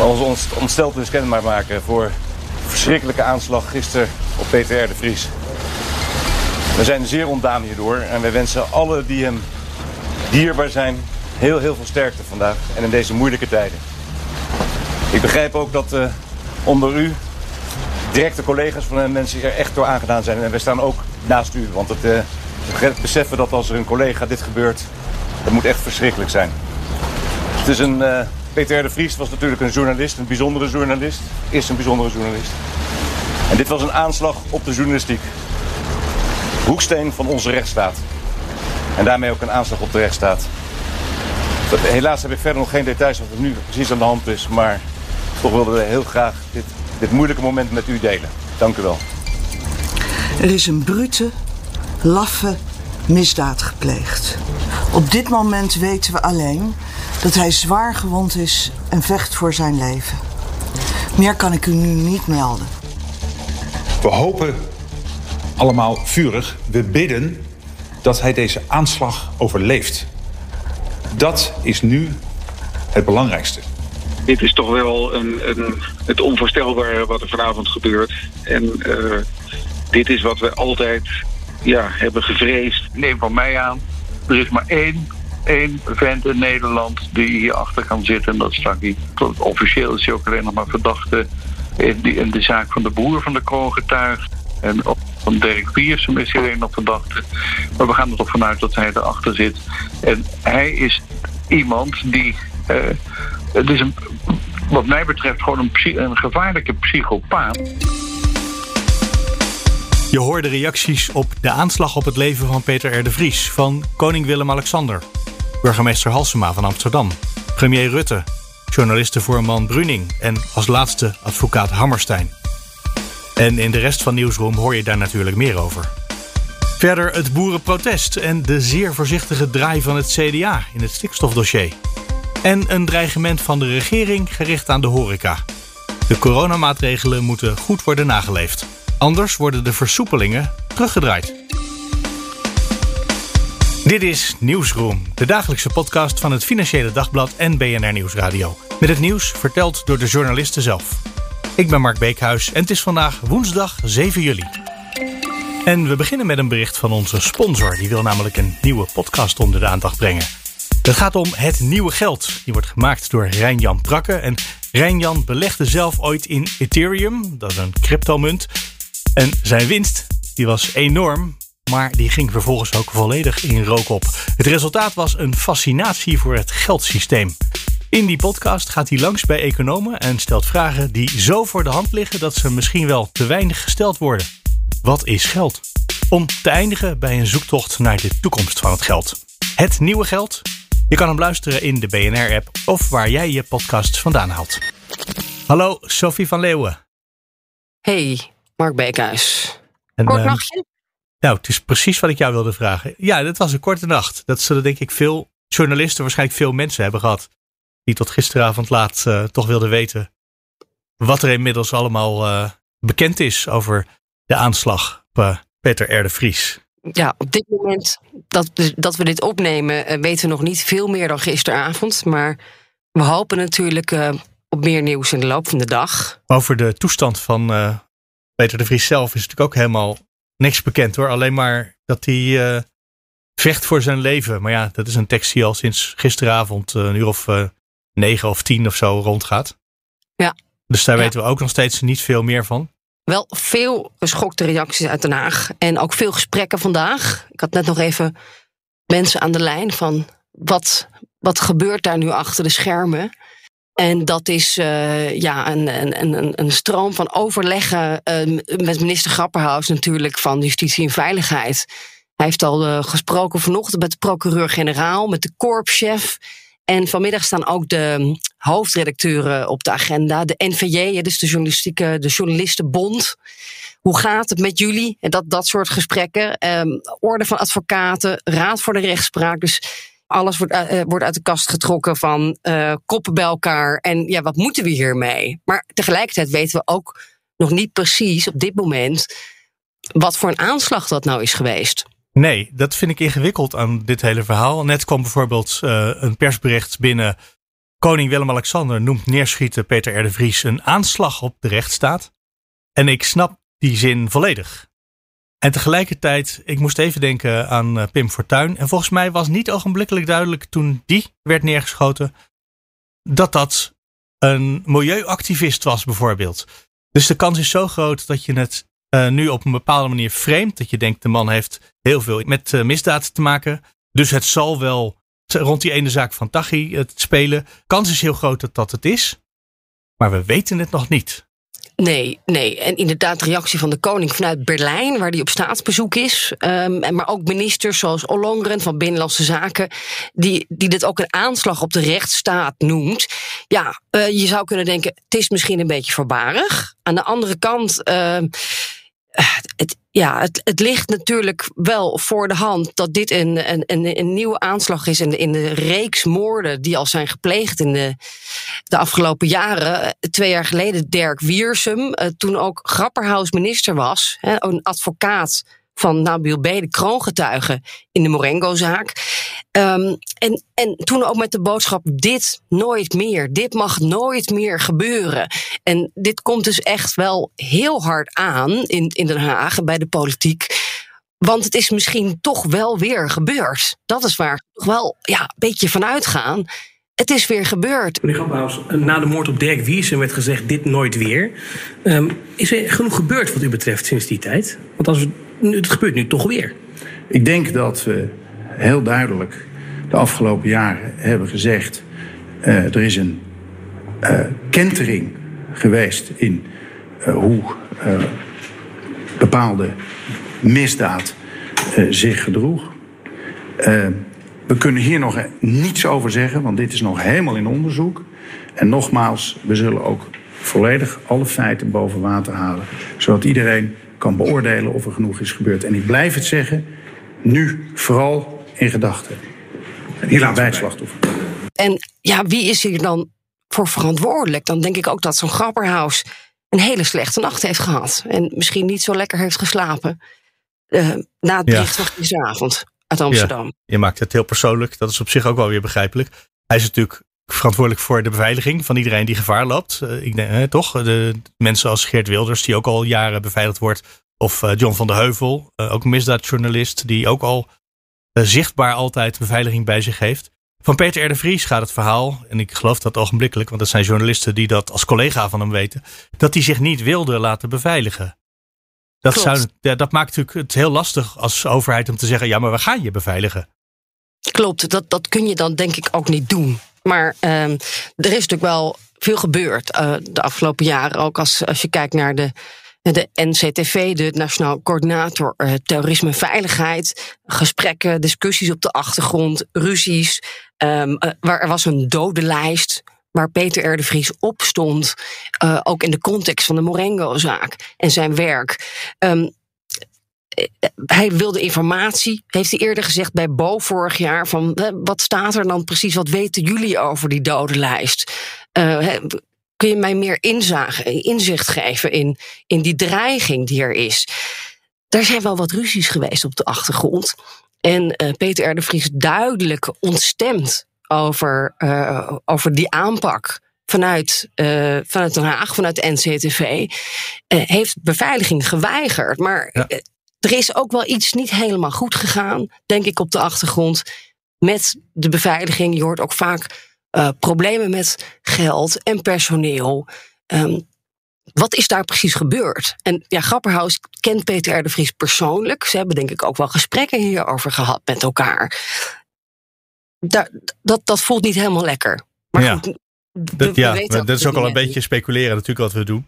onze ontsteltenis kenbaar maken voor verschrikkelijke aanslag gisteren op Peter R. de Vries. We zijn zeer ontdaan hierdoor en wij wensen alle die hem dierbaar zijn heel heel veel sterkte vandaag en in deze moeilijke tijden. Ik begrijp ook dat uh, onder u directe collega's van de mensen er echt door aangedaan zijn en wij staan ook naast u, want het, uh, het beseffen dat als er een collega dit gebeurt, dat moet echt verschrikkelijk zijn. Het is een uh, Peter de Vries was natuurlijk een journalist, een bijzondere journalist. Is een bijzondere journalist. En dit was een aanslag op de journalistiek. Hoeksteen van onze rechtsstaat. En daarmee ook een aanslag op de rechtsstaat. Helaas heb ik verder nog geen details wat er nu precies aan de hand is. Maar toch wilden we heel graag dit, dit moeilijke moment met u delen. Dank u wel. Er is een brute, laffe misdaad gepleegd. Op dit moment weten we alleen dat hij zwaar gewond is en vecht voor zijn leven. Meer kan ik u nu niet melden. We hopen allemaal vurig, we bidden dat hij deze aanslag overleeft. Dat is nu het belangrijkste. Dit is toch wel een, een, het onvoorstelbare wat er vanavond gebeurt. En uh, dit is wat we altijd ja, hebben gevreesd. Neem van mij aan, er is maar één één vent in Nederland die hierachter kan zitten. En dat is Frankie. Officieel is hij ook alleen nog maar verdachte in, de zaak van de broer van de kroongetuig. En van Dirk Piersum is hij alleen nog verdachte. Maar we gaan er toch vanuit dat hij erachter zit. En hij is iemand die... Uh, het is wat mij betreft gewoon een, een gevaarlijke psychopaat. Je hoorde reacties op de aanslag op het leven van Peter R. de Vries van koning Willem-Alexander burgemeester Halsema van Amsterdam, premier Rutte, journalistenvoorman Bruning en als laatste advocaat Hammerstein. En in de rest van Nieuwsroom hoor je daar natuurlijk meer over. Verder het boerenprotest en de zeer voorzichtige draai van het CDA in het stikstofdossier. En een dreigement van de regering gericht aan de horeca. De coronamaatregelen moeten goed worden nageleefd. Anders worden de versoepelingen teruggedraaid. Dit is Nieuwsroom, de dagelijkse podcast van het Financiële Dagblad en BNR Nieuwsradio. Met het nieuws verteld door de journalisten zelf. Ik ben Mark Beekhuis en het is vandaag woensdag 7 juli. En we beginnen met een bericht van onze sponsor. Die wil namelijk een nieuwe podcast onder de aandacht brengen. Het gaat om Het Nieuwe Geld. Die wordt gemaakt door Rijn-Jan Prakke. En Rijn-Jan belegde zelf ooit in Ethereum, dat is een cryptomunt. En zijn winst die was enorm, maar die ging vervolgens ook volledig in rook op. Het resultaat was een fascinatie voor het geldsysteem. In die podcast gaat hij langs bij economen en stelt vragen die zo voor de hand liggen dat ze misschien wel te weinig gesteld worden. Wat is geld? Om te eindigen bij een zoektocht naar de toekomst van het geld. Het nieuwe geld? Je kan hem luisteren in de BNR-app of waar jij je podcast vandaan haalt. Hallo, Sophie van Leeuwen. Hey, Mark Beekhuis. Kort ehm, nachtje? Nou, het is precies wat ik jou wilde vragen. Ja, dat was een korte nacht. Dat zullen denk ik veel journalisten, waarschijnlijk veel mensen hebben gehad. Die tot gisteravond laat uh, toch wilden weten wat er inmiddels allemaal uh, bekend is over de aanslag op uh, Peter R. de Vries. Ja, op dit moment dat, dat we dit opnemen, weten we nog niet veel meer dan gisteravond. Maar we hopen natuurlijk op meer nieuws in de loop van de dag. Over de toestand van Peter de Vries zelf is natuurlijk ook helemaal niks bekend hoor. Alleen maar dat hij uh, vecht voor zijn leven. Maar ja, dat is een tekst die al sinds gisteravond uh, een uur of uh, negen of tien of zo rondgaat. Ja. Dus daar weten we ook nog steeds niet veel meer van. Wel veel geschokte reacties uit Den Haag. En ook veel gesprekken vandaag. Ik had net nog even mensen aan de lijn van wat, wat gebeurt daar nu achter de schermen. En dat is uh, ja, een, een, een, een stroom van overleggen uh, met minister Grapperhaus natuurlijk van Justitie en Veiligheid. Hij heeft al uh, gesproken vanochtend met de procureur-generaal, met de korpschef. En vanmiddag staan ook de hoofdredacteuren op de agenda. De NVJ, dus de, journalistieke, de Journalistenbond. Hoe gaat het met jullie? En dat, dat soort gesprekken. Um, orde van advocaten, raad voor de rechtspraak. Dus alles wordt, uh, wordt uit de kast getrokken van uh, koppen bij elkaar. En ja, wat moeten we hiermee? Maar tegelijkertijd weten we ook nog niet precies op dit moment wat voor een aanslag dat nou is geweest. Nee, dat vind ik ingewikkeld aan dit hele verhaal. Net kwam bijvoorbeeld een persbericht binnen. Koning Willem-Alexander noemt neerschieten Peter R. de Vries een aanslag op de rechtsstaat. En ik snap die zin volledig. En tegelijkertijd, ik moest even denken aan uh, Pim Fortuyn. En volgens mij was niet ogenblikkelijk duidelijk toen die werd neergeschoten. dat dat een milieuactivist was, bijvoorbeeld. Dus de kans is zo groot dat je het uh, nu op een bepaalde manier framed. Dat je denkt, de man heeft heel veel met uh, misdaad te maken. Dus het zal wel rond die ene zaak van Tachi het spelen. Kans is heel groot dat dat het is. Maar we weten het nog niet. Nee, nee. En inderdaad, de reactie van de koning vanuit Berlijn, waar hij op staatsbezoek is. Um, maar ook ministers zoals Ollongren van Binnenlandse Zaken, die, die dit ook een aanslag op de rechtsstaat noemt. Ja, uh, je zou kunnen denken, het is misschien een beetje voorbarig. Aan de andere kant. Uh, het, ja, het, het ligt natuurlijk wel voor de hand dat dit een, een, een, een nieuwe aanslag is in de, in de reeks moorden die al zijn gepleegd in de, de afgelopen jaren. Twee jaar geleden Dirk Wiersum, toen ook Grapperhaus minister was, een advocaat van Nabil B., de kroongetuige in de Morengo-zaak. Um, en, en toen ook met de boodschap: dit nooit meer, dit mag nooit meer gebeuren. En dit komt dus echt wel heel hard aan in, in Den Haag bij de politiek. Want het is misschien toch wel weer gebeurd. Dat is waar we wel ja, een beetje van uitgaan. Het is weer gebeurd. Meneer Grappenhaus, na de moord op Dirk Wiersum werd gezegd: dit nooit weer. Um, is er genoeg gebeurd wat u betreft sinds die tijd? Want als we, het gebeurt nu toch weer. Ik denk dat we heel duidelijk de afgelopen jaren hebben gezegd: uh, er is een uh, kentering geweest in uh, hoe bepaalde misdaad zich gedroeg. we kunnen hier nog niets over zeggen, want dit is nog helemaal in onderzoek. En nogmaals, we zullen ook volledig alle feiten boven water halen, zodat iedereen kan beoordelen of er genoeg is gebeurd. En ik blijf het zeggen, nu vooral in gedachten. En hier laat bij het slachtoffer. En ja, wie is hier dan voor verantwoordelijk? Dan denk ik ook dat zo'n grapperhaus een hele slechte nacht heeft gehad. En misschien niet zo lekker heeft geslapen. Uh, na het bericht van gisteravond uit Amsterdam. Ja, je maakt het heel persoonlijk. Dat is op zich ook wel weer begrijpelijk. Hij is natuurlijk verantwoordelijk voor de beveiliging van iedereen die gevaar loopt. Uh, ik denk, eh, toch? De mensen als Geert Wilders, die ook al jaren beveiligd wordt. Of uh, John van der Heuvel, ook een misdaadjournalist, die ook al zichtbaar altijd beveiliging bij zich heeft. Van Peter R. de Vries gaat het verhaal, en ik geloof dat ogenblikkelijk, want dat zijn journalisten die dat als collega van hem weten, dat hij zich niet wilde laten beveiligen. Dat, zou, ja, dat maakt natuurlijk het heel lastig als overheid om te zeggen: ja, maar we gaan je beveiligen. Klopt, dat, dat kun je dan denk ik ook niet doen. Maar uh, er is natuurlijk wel veel gebeurd uh, de afgelopen jaren. Ook als, als je kijkt naar de, de NCTV, de Nationaal Coördinator uh, Terrorisme en Veiligheid. Gesprekken, discussies op de achtergrond, ruzies. Um, uh, waar er was een dodenlijst waar Peter R. de Vries op stond. Ook in de context van de Morengo-zaak en zijn werk. Um, hij wilde informatie, heeft hij eerder gezegd bij Bo vorig jaar. Van wat staat er dan precies? Wat weten jullie over die dodenlijst? Uh, kun je mij meer inzage, inzicht geven in, in die dreiging die er is? Er zijn wel wat ruzies geweest op de achtergrond. En uh, Peter R. de Vries duidelijk ontstemd over, uh, over die aanpak vanuit, uh, vanuit Den Haag, vanuit de NCTV, uh, heeft beveiliging geweigerd. Maar ja. Er is ook wel iets niet helemaal goed gegaan, denk ik, op de achtergrond met de beveiliging. Je hoort ook vaak uh, problemen met geld en personeel. Um, wat is daar precies gebeurd? En ja, Grapperhaus kent Peter R. de Vries persoonlijk. Ze hebben denk ik ook wel gesprekken hierover gehad met elkaar. Daar, dat, dat voelt niet helemaal lekker. Maar ja. goed, dat, ja, dat is ook al een beetje speculeren natuurlijk wat we doen.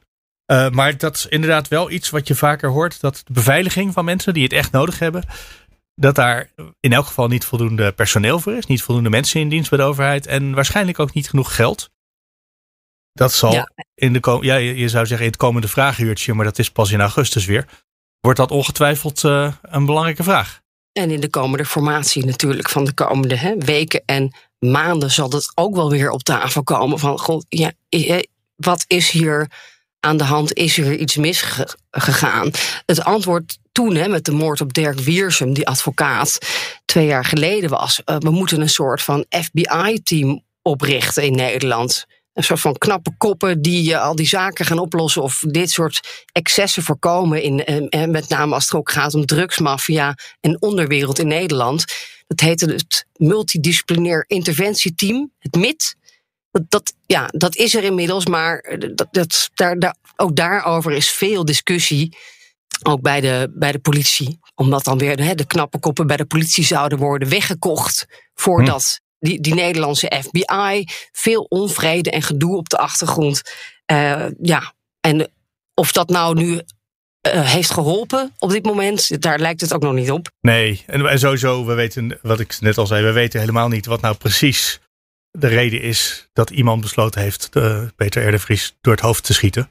Uh, maar dat is inderdaad wel iets wat je vaker hoort. Dat de beveiliging van mensen die het echt nodig hebben. dat daar in elk geval niet voldoende personeel voor is, niet voldoende mensen in dienst bij de overheid en waarschijnlijk ook niet genoeg geld. Dat zal Ja. in de ja, je zou zeggen in het komende vragenuurtje, maar dat is pas in augustus weer. Wordt dat ongetwijfeld eh, een belangrijke vraag? En in de komende formatie natuurlijk van de komende hè, weken en maanden zal dat ook wel weer op tafel komen. Van god, ja, eh, wat is hier aan de hand? Is er iets misgegaan? Het antwoord toen hè, met de moord op Dirk Wiersum, die advocaat, twee jaar geleden was: eh, we moeten een soort van FBI-team oprichten in Nederland. Een soort van knappe koppen die eh, al die zaken gaan oplossen of dit soort excessen voorkomen. In, eh, met name als het ook gaat om drugsmafia en onderwereld in Nederland. Dat heette het Multidisciplinair Interventieteam, het MIT. Dat, dat, ja, dat is er inmiddels, maar eh, dat, dat, daar, daar, ook daarover is veel discussie. Ook bij de, bij de politie. Omdat dan weer hè, de knappe koppen bij de politie zouden worden weggekocht. Voordat die, die Nederlandse FBI. Veel onvrede en gedoe op de achtergrond. Eh, ja, en of dat nou nu eh, heeft geholpen op dit moment, daar lijkt het ook nog niet op. Nee, en en sowieso, we weten, wat ik net al zei, we weten helemaal niet wat nou precies de reden is dat iemand besloten heeft uh, Peter R. de Vries door het hoofd te schieten.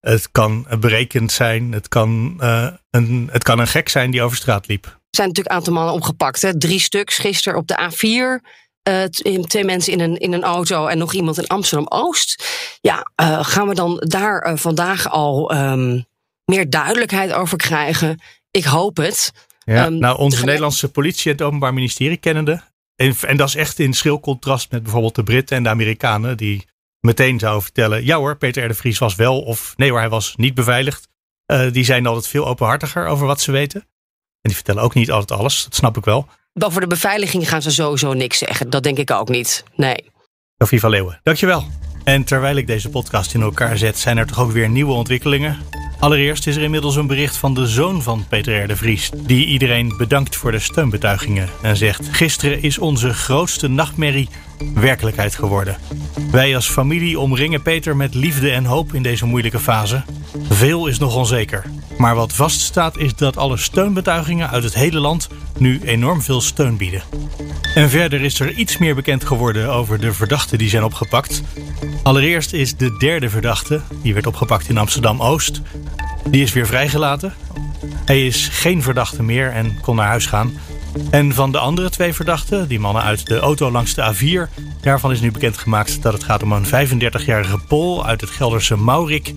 Het kan berekend zijn, het kan, uh, een, het kan een gek zijn die over straat liep. Er zijn natuurlijk een aantal mannen opgepakt. Hè? Drie stuks gisteren op de A4. Uh, twee mensen in een, in een auto en nog iemand in Amsterdam-Oost. Ja, uh, gaan we dan daar vandaag al um, meer duidelijkheid over krijgen? Ik hoop het. Ja, um, nou, onze Nederlandse politie en het Openbaar Ministerie kennende. En, en dat is echt in schril contrast met bijvoorbeeld de Britten en de Amerikanen. Die meteen zouden vertellen: ja hoor, Peter R. de Vries was wel of nee hoor, hij was niet beveiligd. Uh, die zijn altijd veel openhartiger over wat ze weten. En die vertellen ook niet altijd alles, dat snap ik wel. Over de beveiliging gaan ze sowieso niks zeggen. Dat denk ik ook niet. Nee. Sophie van Leeuwen, dankjewel. En terwijl ik deze podcast in elkaar zet, zijn er toch ook weer nieuwe ontwikkelingen. Allereerst is er inmiddels een bericht van de zoon van Peter R. de Vries, die iedereen bedankt voor de steunbetuigingen en zegt: Gisteren is onze grootste nachtmerrie werkelijkheid geworden. Wij als familie omringen Peter met liefde en hoop in deze moeilijke fase. Veel is nog onzeker. Maar wat vaststaat is dat alle steunbetuigingen uit het hele land nu enorm veel steun bieden. En verder is er iets meer bekend geworden over de verdachten die zijn opgepakt. Allereerst is de derde verdachte, die werd opgepakt in Amsterdam-Oost, die is weer vrijgelaten. Hij is geen verdachte meer en kon naar huis gaan. En van de andere twee verdachten, die mannen uit de auto langs de A4, daarvan is nu bekendgemaakt dat het gaat om een 35-jarige Pool uit het Gelderse Maurik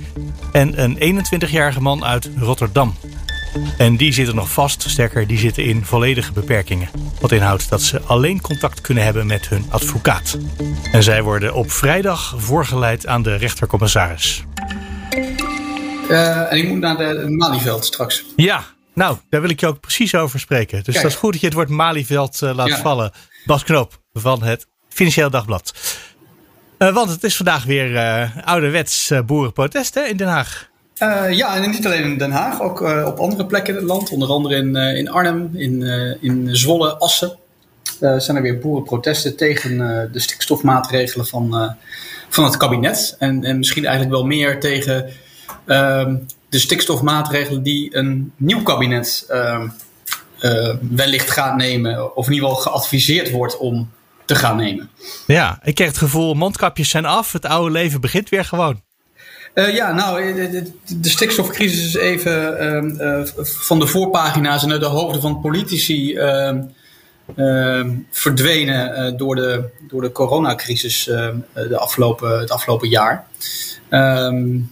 en een 21-jarige man uit Rotterdam. En die zitten nog vast, sterker, die zitten in volledige beperkingen. Wat inhoudt dat ze alleen contact kunnen hebben met hun advocaat. En zij worden op vrijdag voorgeleid aan de rechtercommissaris. Uh, en ik moet naar de Malieveld straks. Ja, nou, daar wil ik je ook precies over spreken. Dus Kijk. dat is goed dat je het woord Malieveld uh, laat ja. vallen. Bas Knoop van het Financieel Dagblad. Uh, want het is vandaag weer uh, ouderwets boerenprotest hè, in Den Haag. Ja, en niet alleen in Den Haag, ook op andere plekken in het land. Onder andere in, in Arnhem, in, in Zwolle, Assen. zijn er weer boerenprotesten tegen de stikstofmaatregelen van, van het kabinet. En, en misschien eigenlijk wel meer tegen de stikstofmaatregelen die een nieuw kabinet ehm, wellicht gaat nemen. Of in ieder geval geadviseerd wordt om te gaan nemen. Ja, ik kreeg het gevoel, mondkapjes zijn af. Het oude leven begint weer gewoon. Uh, ja, nou, de, de, stikstofcrisis is even uh, uh, van de voorpagina's en uit de hoofden van politici verdwenen door, de, door de coronacrisis de afgelopen, het afgelopen jaar. Um,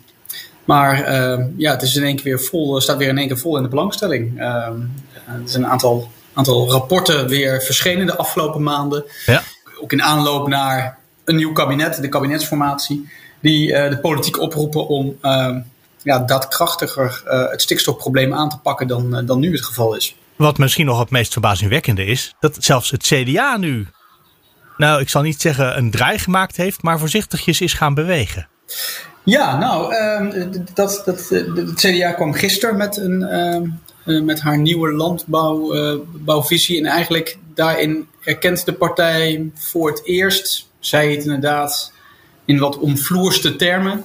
maar ja, het is in één keer weer vol, staat weer in één keer vol in de belangstelling. er zijn een aantal, aantal rapporten weer verschenen de afgelopen maanden. Ja. Ook in aanloop naar een nieuw kabinet, de kabinetsformatie die uh, de politiek oproepen om uh, ja, daadkrachtiger uh, het stikstofprobleem aan te pakken dan, dan nu het geval is. Wat misschien nog het meest verbazingwekkende is, dat zelfs het CDA nu, nou ik zal niet zeggen een draai gemaakt heeft, maar voorzichtigjes is gaan bewegen. Ja, nou, dat, dat, het CDA kwam gisteren met, een, met haar nieuwe landbouwvisie. en eigenlijk daarin erkent de partij voor het eerst, zei het inderdaad in wat omvloerste termen,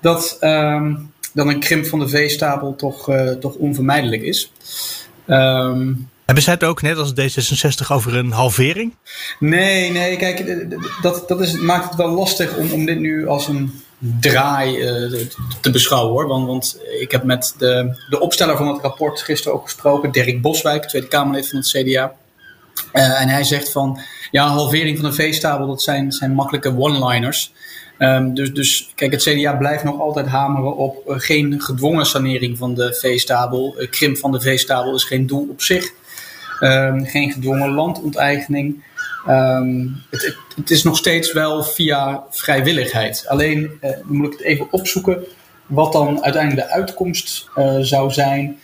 dat dan een krimp van de veestapel toch, uh, toch onvermijdelijk is. Hebben zij het ook net als D66 over een halvering? Nee, nee, kijk, dat, dat is, maakt het wel lastig om, om dit nu als een draai te beschouwen hoor. Want, want ik heb met de, de opsteller van het rapport gisteren ook gesproken, Dirk Boswijk, Tweede Kamerlid van het CDA. Uh, en hij zegt van, ja, halvering van de veestapel, dat zijn, zijn makkelijke one-liners. Um, dus, dus kijk, het CDA blijft nog altijd hameren op uh, geen gedwongen sanering van de veestabel. Uh, krimp van de veestabel is geen doel op zich. Um, geen gedwongen landonteigening. Um, het, het, is nog steeds wel via vrijwilligheid. Alleen uh, moet ik het even opzoeken wat dan uiteindelijk de uitkomst zou zijn.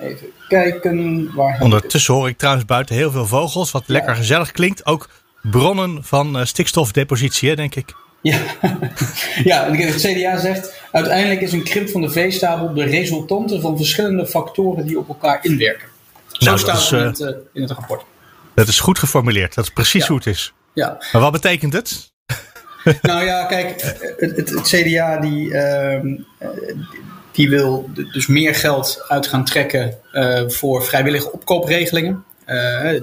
even kijken. Waar Ondertussen hoor ik trouwens buiten heel veel vogels, wat lekker gezellig klinkt. Ook bronnen van stikstofdepositie, denk ik. Ja. ja, het CDA zegt uiteindelijk is een krimp van de veestapel de resultante van verschillende factoren die op elkaar inwerken. Zo nou, staat is, het in het, uh, in het, rapport. Dat is goed geformuleerd. Dat is precies ja. hoe het is. Ja. Maar wat betekent het? nou ja, kijk, het, het, het CDA die, uh, die wil dus meer geld uit gaan trekken uh, voor vrijwillige opkoopregelingen.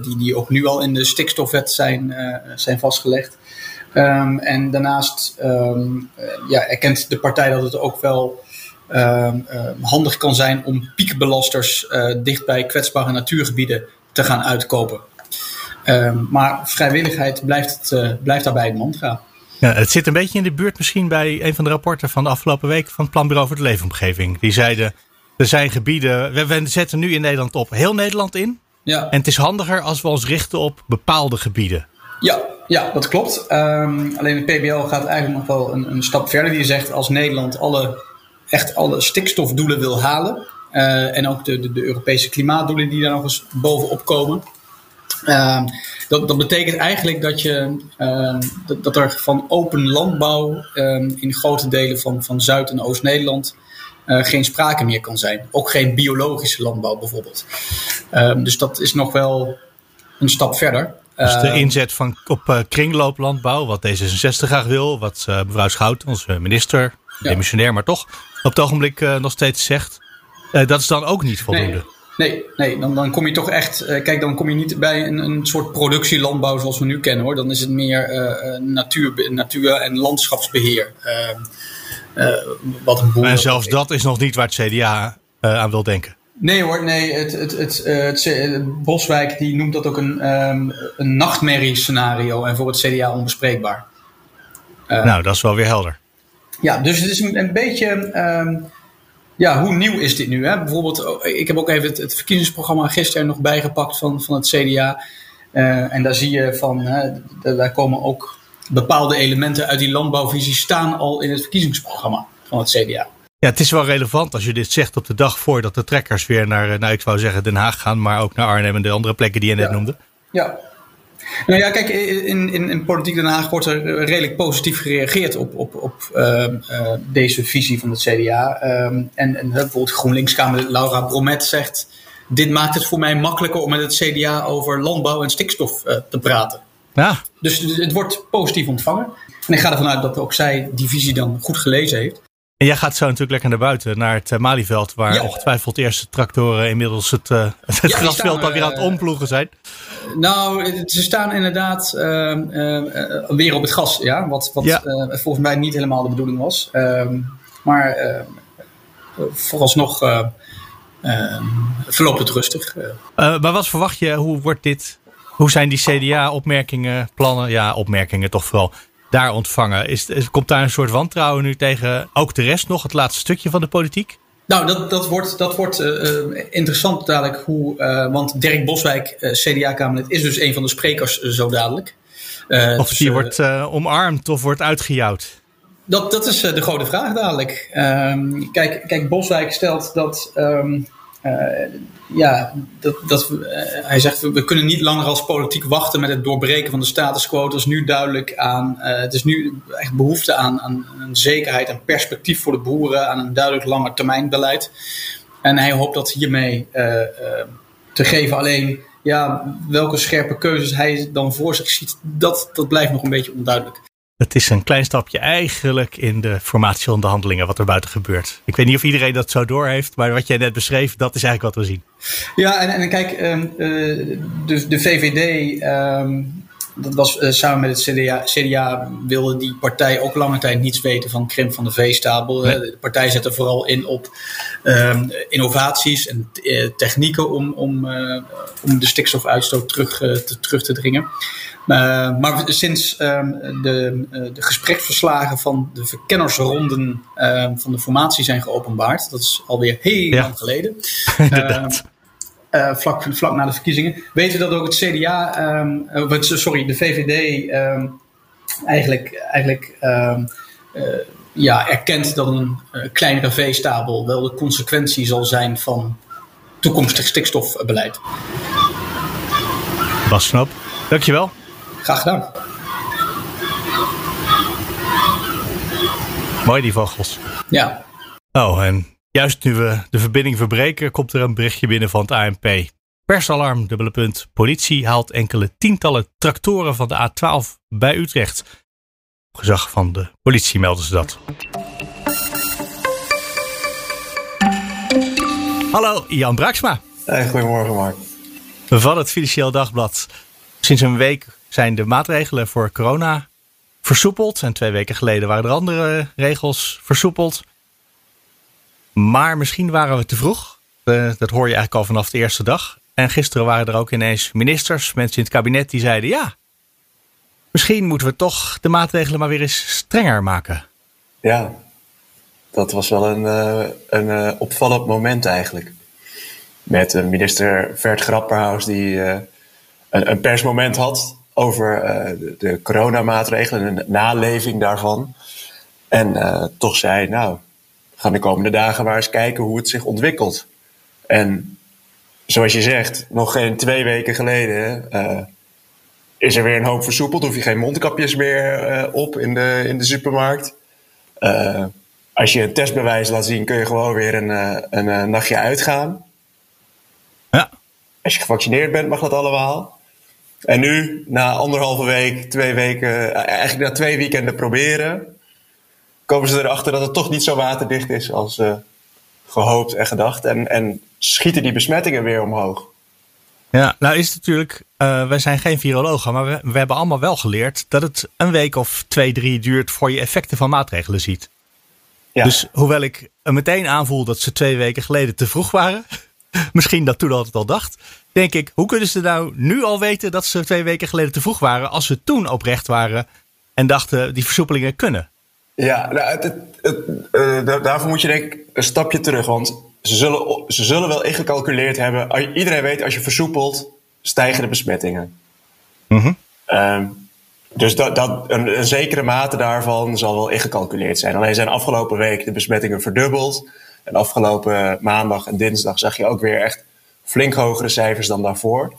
die, die ook nu al in de stikstofwet zijn, zijn vastgelegd. Um, en daarnaast um, ja, erkent de partij dat het ook wel handig kan zijn om piekbelasters uh, dicht bij kwetsbare natuurgebieden te gaan uitkopen. maar vrijwilligheid blijft, het, uh, blijft daarbij het mantra. Ja, het zit een beetje in de buurt misschien bij een van de rapporten van de afgelopen week van het Planbureau voor de Leefomgeving. Die zeiden, er zijn gebieden, we, we zetten nu in Nederland op heel Nederland in. Ja. En het is handiger als we ons richten op bepaalde gebieden. Ja, ja, dat klopt. Um, alleen de PBL gaat eigenlijk nog wel een, een, stap verder. Die zegt als Nederland alle, echt alle stikstofdoelen wil halen. Uh, en ook de, de, de, Europese klimaatdoelen die daar nog eens bovenop komen. Uh, dat, dat betekent eigenlijk dat, je, uh, dat, dat, er van open landbouw in grote delen van, van Zuid- en Oost-Nederland uh, geen sprake meer kan zijn. Ook geen biologische landbouw bijvoorbeeld. dus dat is nog wel een stap verder. Dus de inzet van, op kringlooplandbouw, wat D66 graag wil, wat mevrouw Schout, onze minister, ja. demissionair, maar toch op het ogenblik uh, nog steeds zegt, dat is dan ook niet voldoende. Nee, nee, nee dan, dan kom je toch echt, kijk, dan kom je niet bij een, een soort productielandbouw zoals we nu kennen hoor. Dan is het meer natuur, natuur- en landschapsbeheer. wat een boer en zelfs dat is nog niet waar het CDA aan wil denken. Nee hoor, nee. Het, het, het, het, het Boswijk die noemt dat ook een, um, een nachtmerriescenario en voor het CDA onbespreekbaar. Nou, dat is wel weer helder. Ja, dus het is een, een beetje. Um, ja, hoe nieuw is dit nu? Hè? Bijvoorbeeld, ik heb ook even het, het verkiezingsprogramma gisteren nog bijgepakt van, van het CDA. Uh, en daar zie je van, uh, daar komen ook bepaalde elementen uit die landbouwvisie staan al in het verkiezingsprogramma van het CDA. Ja, het is wel relevant als je dit zegt op de dag voordat de trekkers weer naar, nou ik wou zeggen Den Haag gaan, maar ook naar Arnhem en de andere plekken die je net ja. noemde. Ja. Nou ja, kijk, in, in, in Politiek Den Haag wordt er redelijk positief gereageerd op, op, op uh, uh, deze visie van het CDA. Um, en, en bijvoorbeeld GroenLinks-Kamer Laura Bromet zegt, dit maakt het voor mij makkelijker om met het CDA over landbouw en stikstof uh, te praten. Ja. Dus het wordt positief ontvangen. En ik ga ervan uit dat ook zij die visie dan goed gelezen heeft. En jij gaat zo natuurlijk lekker naar buiten, naar het uh, Malieveld, waar ja. ongetwijfeld de eerste tractoren inmiddels het, uh, het ja, grasveld alweer aan het omploegen zijn. Nou, ze staan inderdaad uh, weer op het gas, ja, wat, wat ja. volgens mij niet helemaal de bedoeling was. Ehm, maar vooralsnog verloopt het rustig. maar wat verwacht je, hoe wordt dit, hoe zijn die CDA-opmerkingen, plannen, ja, opmerkingen toch vooral, daar ontvangen. Is, is, komt daar een soort wantrouwen nu tegen ook de rest nog, het laatste stukje van de politiek? Nou, dat, dat wordt, dat wordt uh, interessant dadelijk. Hoe, uh, want Dirk Boswijk, CDA-Kamerlid, is dus een van de sprekers zo dadelijk. of dus, die wordt omarmd of wordt uitgejouwd? Dat, dat is de grote vraag dadelijk. Um, kijk, kijk, Boswijk stelt dat... Um, uh, ja, dat, dat, uh, hij zegt we, kunnen niet langer als politiek wachten met het doorbreken van de status quo. Het is nu duidelijk aan, uh, het is nu echt behoefte aan, aan een zekerheid en perspectief voor de boeren, aan een duidelijk lange termijn beleid. En hij hoopt dat hiermee te geven. Alleen ja, welke scherpe keuzes hij dan voor zich ziet, dat, dat blijft nog een beetje onduidelijk. Het is een klein stapje eigenlijk in de formatieonderhandelingen wat er buiten gebeurt. Ik weet niet of iedereen dat zo doorheeft, maar wat jij net beschreef, dat is eigenlijk wat we zien. Ja, en, en kijk, eh, de, de VVD, ehm, dat was eh, samen met het CDA, CDA wilde die partij ook lange tijd niets weten van krimp van de veestapel. Nee. De partij zette vooral in op ehm, innovaties en eh, technieken om, om, eh, om de stikstofuitstoot terug, eh, te, terug te dringen. Maar sinds um, de, de gespreksverslagen van de verkennersronden uh, van de formatie zijn geopenbaard, dat is alweer heel ja. lang geleden. vlak, vlak na de verkiezingen. Weten we dat ook het CDA, um, sorry, de VVD um, eigenlijk, eigenlijk um, ja, erkent dat een kleinere veestapel wel de consequentie zal zijn van toekomstig stikstofbeleid. Bas Snap, dankjewel. Graag gedaan. Mooi die vogels. Ja. Oh, en juist nu we de verbinding verbreken, komt er een berichtje binnen van het ANP. Persalarm, dubbele punt. Politie haalt enkele tientallen tractoren van de A12 bij Utrecht. Op gezag van de politie melden ze dat. Hallo, Jan Braksma. Hey, goedemorgen, Mark. Van het Financieel Dagblad. Sinds een week zijn de maatregelen voor corona versoepeld. En twee weken geleden waren er andere regels versoepeld. Maar misschien waren we te vroeg. Dat hoor je eigenlijk al vanaf de eerste dag. En gisteren waren er ook ineens ministers, mensen in het kabinet, die zeiden: ja, misschien moeten we toch de maatregelen maar weer eens strenger maken. Ja, dat was wel een, uh, een uh, opvallend moment eigenlijk. Met minister Vert Grapperhaus die een, persmoment had over de, coronamaatregelen en naleving daarvan. En toch zei, nou, gaan de komende dagen maar eens kijken hoe het zich ontwikkelt. En zoals je zegt, nog geen twee weken geleden uh, is er weer een hoop versoepeld. Hoef je geen mondkapjes meer op in de, in de supermarkt. als je een testbewijs laat zien, kun je gewoon weer een, een, een nachtje uitgaan. Ja. Als je gevaccineerd bent, mag dat allemaal. En nu, na anderhalve week, twee weken, eigenlijk na twee weekenden proberen, komen ze erachter dat het toch niet zo waterdicht is als uh, gehoopt en gedacht. En, en schieten die besmettingen weer omhoog. Ja, nou is het natuurlijk, uh, wij zijn geen virologen, maar we, we hebben allemaal wel geleerd dat het een week of twee, drie duurt voor je effecten van maatregelen ziet. Ja. Dus hoewel ik meteen aanvoel dat ze twee weken geleden te vroeg waren, misschien dat toen altijd al dacht, denk ik, hoe kunnen ze nou nu al weten dat ze twee weken geleden te vroeg waren, als ze toen oprecht waren en dachten die versoepelingen kunnen? Ja, nou, het, het, het, uh, daarvoor moet je denk ik een stapje terug, want ze zullen, ze zullen wel ingecalculeerd hebben. Iedereen weet, als je versoepelt, stijgen de besmettingen. Mm -hmm. um, dus dat, dat, een, een, zekere mate daarvan zal wel ingecalculeerd zijn. Alleen zijn afgelopen week de besmettingen verdubbeld. En afgelopen maandag en dinsdag zag je ook weer echt flink hogere cijfers dan daarvoor.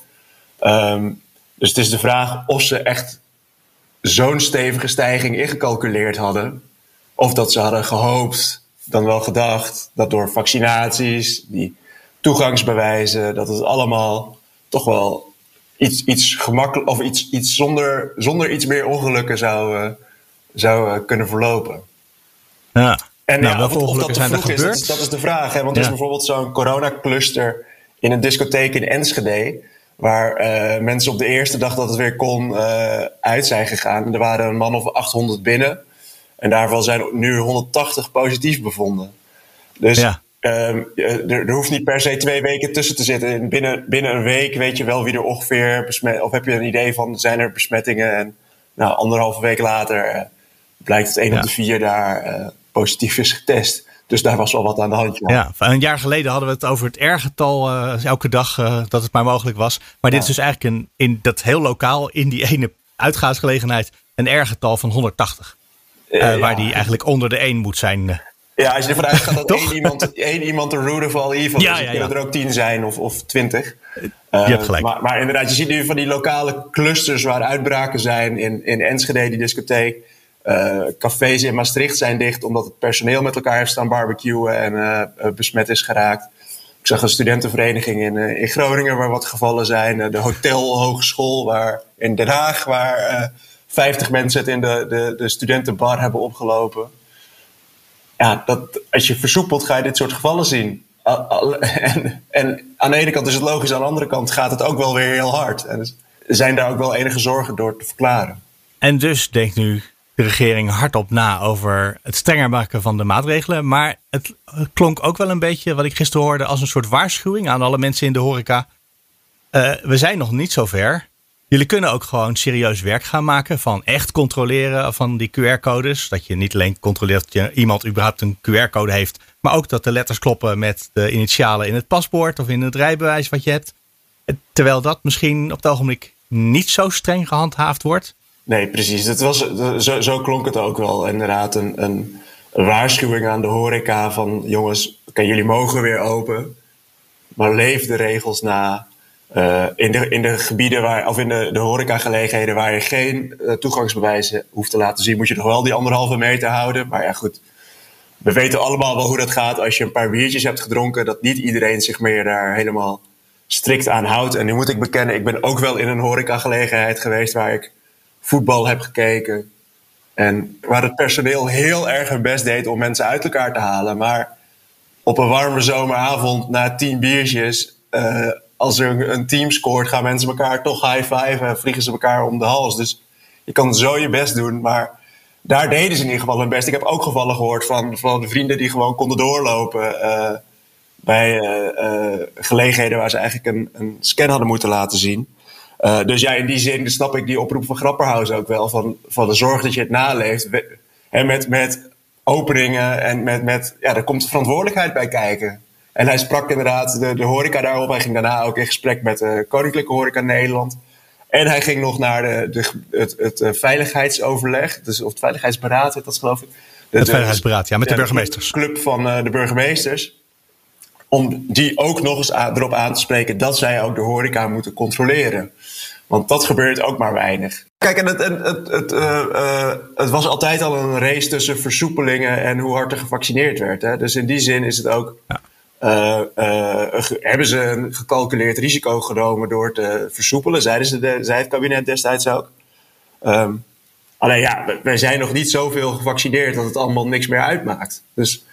Um, dus het is de vraag of ze echt zo'n stevige stijging ingecalculeerd hadden. Of dat ze hadden gehoopt, dan wel gedacht, dat door vaccinaties, die toegangsbewijzen, dat het allemaal toch wel iets, iets gemakkelijk of iets, iets zonder, zonder iets meer ongelukken zou, uh, zou uh, kunnen verlopen. Ja. En nou, ja, of, of dat vroeg is, dat is, dat is de vraag. Hè? Want ja. er is bijvoorbeeld zo'n coronacluster in een discotheek in Enschede. Waar uh, mensen op de eerste dag dat het weer kon uit zijn gegaan. Er waren een man of 800 binnen. En daarvan zijn nu 180 positief bevonden. Dus ja. um, er, er, hoeft niet per se twee weken tussen te zitten. Binnen, binnen een week weet je wel wie er ongeveer besmet... Of heb je een idee van, zijn er besmettingen? En nou, anderhalve week later uh, blijkt het een ja. op de vier daar positief is getest. Dus daar was wel wat aan de hand. Ja, ja een jaar geleden hadden we het over het R-getal uh, elke dag dat het maar mogelijk was. Maar dit is dus eigenlijk een, in dat heel lokaal, in die ene uitgaansgelegenheid, een R-getal van 180. Uh, ja. Waar die eigenlijk onder de 1 moet zijn. Ja, als je ervan uitgaat dat één iemand, één iemand de root of all evil ja, is, ja, kunnen er ook tien zijn of, of twintig. je hebt gelijk. Maar, maar, inderdaad, je ziet nu van die lokale clusters waar uitbraken zijn in, in Enschede, die discotheek. Uh, cafés in Maastricht zijn dicht omdat het personeel met elkaar heeft staan barbecuen en uh, besmet is geraakt. Ik zag een studentenvereniging in, in Groningen waar wat gevallen zijn. de Hotel Hogeschool waar, in Den Haag waar 50 mensen het in de, de, de studentenbar hebben opgelopen. Ja, dat, als je versoepelt ga je dit soort gevallen zien. En, en aan de ene kant is het logisch, aan de andere kant gaat het ook wel weer heel hard. En dus zijn daar ook wel enige zorgen door te verklaren. En dus denkt nu de regering hardop na over het strenger maken van de maatregelen. Maar het klonk ook wel een beetje, wat ik gisteren hoorde, als een soort waarschuwing aan alle mensen in de horeca. Uh, we zijn nog niet zo ver. Jullie kunnen ook gewoon serieus werk gaan maken van echt controleren van die QR-codes. Dat je niet alleen controleert dat je iemand überhaupt een QR-code heeft, maar ook dat de letters kloppen met de initialen in het paspoort of in het rijbewijs wat je hebt. Terwijl dat misschien op het ogenblik niet zo streng gehandhaafd wordt. Nee, precies. Het was, zo, zo klonk het ook wel. Inderdaad, een, een waarschuwing aan de horeca van jongens, okay, jullie mogen weer open, maar leef de regels na. Uh, in, de, in de gebieden waar, of in de, de horecagelegenheden waar je geen uh, toegangsbewijzen hoeft te laten zien, moet je nog wel die anderhalve meter houden. Maar ja, goed. We weten allemaal wel hoe dat gaat als je een paar biertjes hebt gedronken, dat niet iedereen zich meer daar helemaal strikt aan houdt. En nu moet ik bekennen, ik ben ook wel in een horecagelegenheid geweest waar ik voetbal heb gekeken. En waar het personeel heel erg hun best deed om mensen uit elkaar te halen. Maar op een warme zomeravond na tien biertjes, uh, als er een team scoort, gaan mensen elkaar toch high-fiven en vliegen ze elkaar om de hals. Dus je kan zo je best doen, maar daar deden ze in ieder geval hun best. Ik heb ook gevallen gehoord van, van vrienden die gewoon konden doorlopen uh, bij uh, gelegenheden waar ze eigenlijk een, een scan hadden moeten laten zien. Dus ja, in die zin snap ik die oproep van Grapperhaus ook wel. Van, van de zorg dat je het naleeft. En met, met openingen en met, met, ja, daar komt verantwoordelijkheid bij kijken. En hij sprak inderdaad de, de horeca daarop. Hij ging daarna ook in gesprek met de Koninklijke Horeca Nederland. En hij ging nog naar de, de, het, het, eh, veiligheidsoverleg. Dus, of het veiligheidsberaad, dat geloof ik. De, het veiligheidsberaad, ja, met de burgemeesters. De club van uh, de burgemeesters om die ook nog eens erop aan te spreken dat zij ook de horeca moeten controleren. Want dat gebeurt ook maar weinig. Kijk, en het, het, het, uh, uh, het was altijd al een race tussen versoepelingen en hoe hard er gevaccineerd werd. Hè? Dus in die zin is het ook. Ja. Uh, hebben ze een gecalculeerd risico genomen door te versoepelen? Zeiden ze het kabinet destijds ook. Um, alleen ja, wij zijn nog niet zoveel gevaccineerd dat het allemaal niks meer uitmaakt. Dus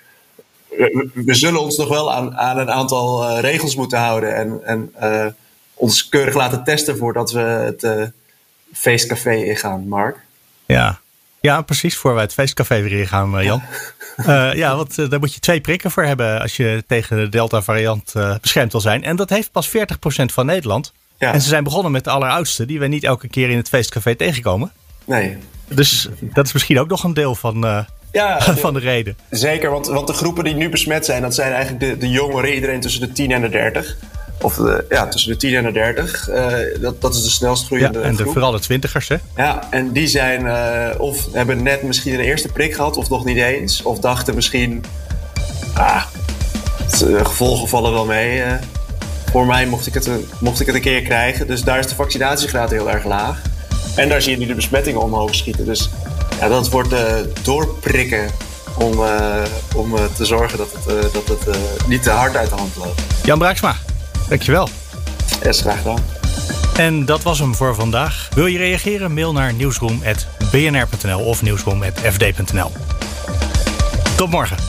we, zullen ons nog wel aan, aan een aantal uh, regels moeten houden. En, en ons keurig laten testen voordat we het feestcafé ingaan, Mark. Ja. Ja, precies. Voor wij het feestcafé weer ingaan, Jan. Ja, ja want daar moet je twee prikken voor hebben als je tegen de Delta-variant beschermd wil zijn. En dat heeft pas 40% van Nederland. Ja. En ze zijn begonnen met de alleroudste, die we niet elke keer in het feestcafé tegenkomen. Nee. Dus dat is misschien ook nog een deel van, ja, van de reden. Zeker, want, want de groepen die nu besmet zijn, dat zijn eigenlijk de, de jongeren, iedereen tussen de 10 en de 30. Of de, ja, tussen de 10 en de 30. Uh, dat, dat is de snelst groeiende ja, en de, vooral de twintigers, hè? Ja, en die zijn uh, of hebben net misschien een eerste prik gehad, of nog niet eens. Of dachten misschien, ah, de gevolgen vallen wel mee. Uh, voor mij mocht ik, het, mocht ik het een keer krijgen. Dus daar is de vaccinatiegraad heel erg laag. En daar zie je nu de besmettingen omhoog schieten. Dus ja, dat wordt doorprikken om, om te zorgen dat het, dat het niet te hard uit de hand loopt. Jan Braaksma, dankjewel. Yes, graag gedaan. En dat was hem voor vandaag. Wil je reageren? Mail naar nieuwsroom.bnr.nl of nieuwsroom.fd.nl. Tot morgen.